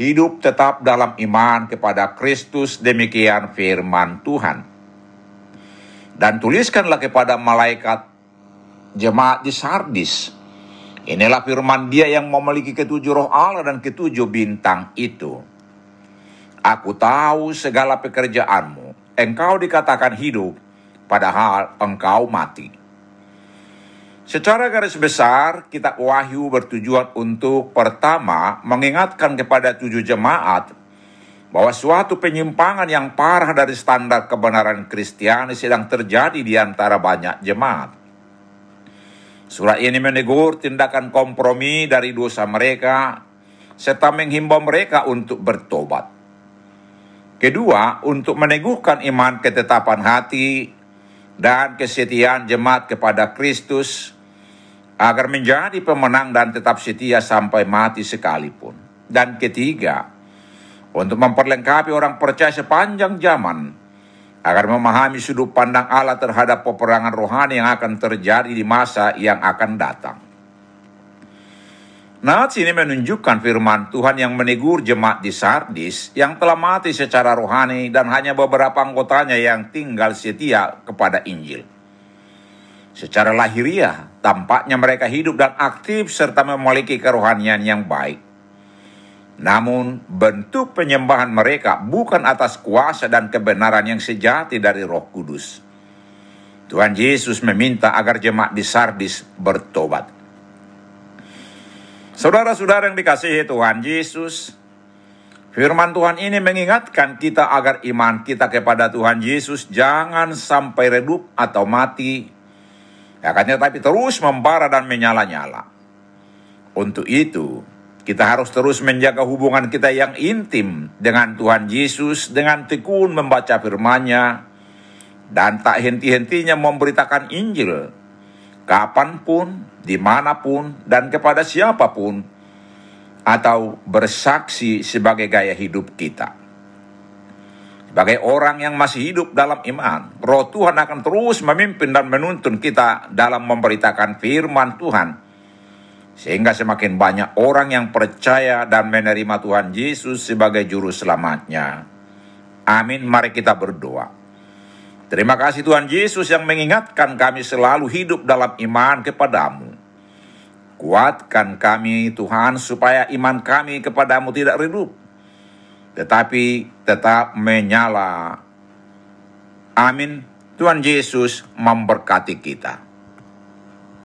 hidup tetap dalam iman kepada Kristus demikian firman Tuhan. Dan tuliskanlah kepada malaikat jemaat di Sardis. Inilah firman dia yang memiliki ketujuh roh Allah dan ketujuh bintang itu. Aku tahu segala pekerjaanmu. Engkau dikatakan hidup, padahal engkau mati. Secara garis besar, kitab Wahyu bertujuan untuk pertama mengingatkan kepada tujuh jemaat bahwa suatu penyimpangan yang parah dari standar kebenaran Kristiani sedang terjadi di antara banyak jemaat. Surat ini menegur tindakan kompromi dari dosa mereka serta menghimbau mereka untuk bertobat. Kedua, untuk meneguhkan iman ketetapan hati dan kesetiaan jemaat kepada Kristus agar menjadi pemenang dan tetap setia sampai mati sekalipun. Dan ketiga, untuk memperlengkapi orang percaya sepanjang zaman agar memahami sudut pandang Allah terhadap peperangan rohani yang akan terjadi di masa yang akan datang. Nats ini menunjukkan firman Tuhan yang menegur jemaat di Sardis yang telah mati secara rohani dan hanya beberapa anggotanya yang tinggal setia kepada Injil. Secara lahiriah, tampaknya mereka hidup dan aktif serta memiliki kerohanian yang baik. Namun, bentuk penyembahan mereka bukan atas kuasa dan kebenaran yang sejati dari Roh Kudus. Tuhan Yesus meminta agar jemaat di Sardis bertobat. Saudara-saudara yang dikasihi Tuhan Yesus, Firman Tuhan ini mengingatkan kita agar iman kita kepada Tuhan Yesus jangan sampai redup atau mati. Ya tapi terus membara dan menyala-nyala. Untuk itu, kita harus terus menjaga hubungan kita yang intim dengan Tuhan Yesus dengan tekun membaca firman-Nya dan tak henti-hentinya memberitakan Injil kapan pun, di mana pun, dan kepada siapa pun atau bersaksi sebagai gaya hidup kita. Sebagai orang yang masih hidup dalam iman, roh Tuhan akan terus memimpin dan menuntun kita dalam memberitakan firman Tuhan. Sehingga semakin banyak orang yang percaya dan menerima Tuhan Yesus sebagai juru selamatnya. Amin, mari kita berdoa. Terima kasih Tuhan Yesus yang mengingatkan kami selalu hidup dalam iman kepadamu. Kuatkan kami Tuhan supaya iman kami kepadamu tidak redup, tetapi tetap menyala. Amin. Tuhan Yesus memberkati kita.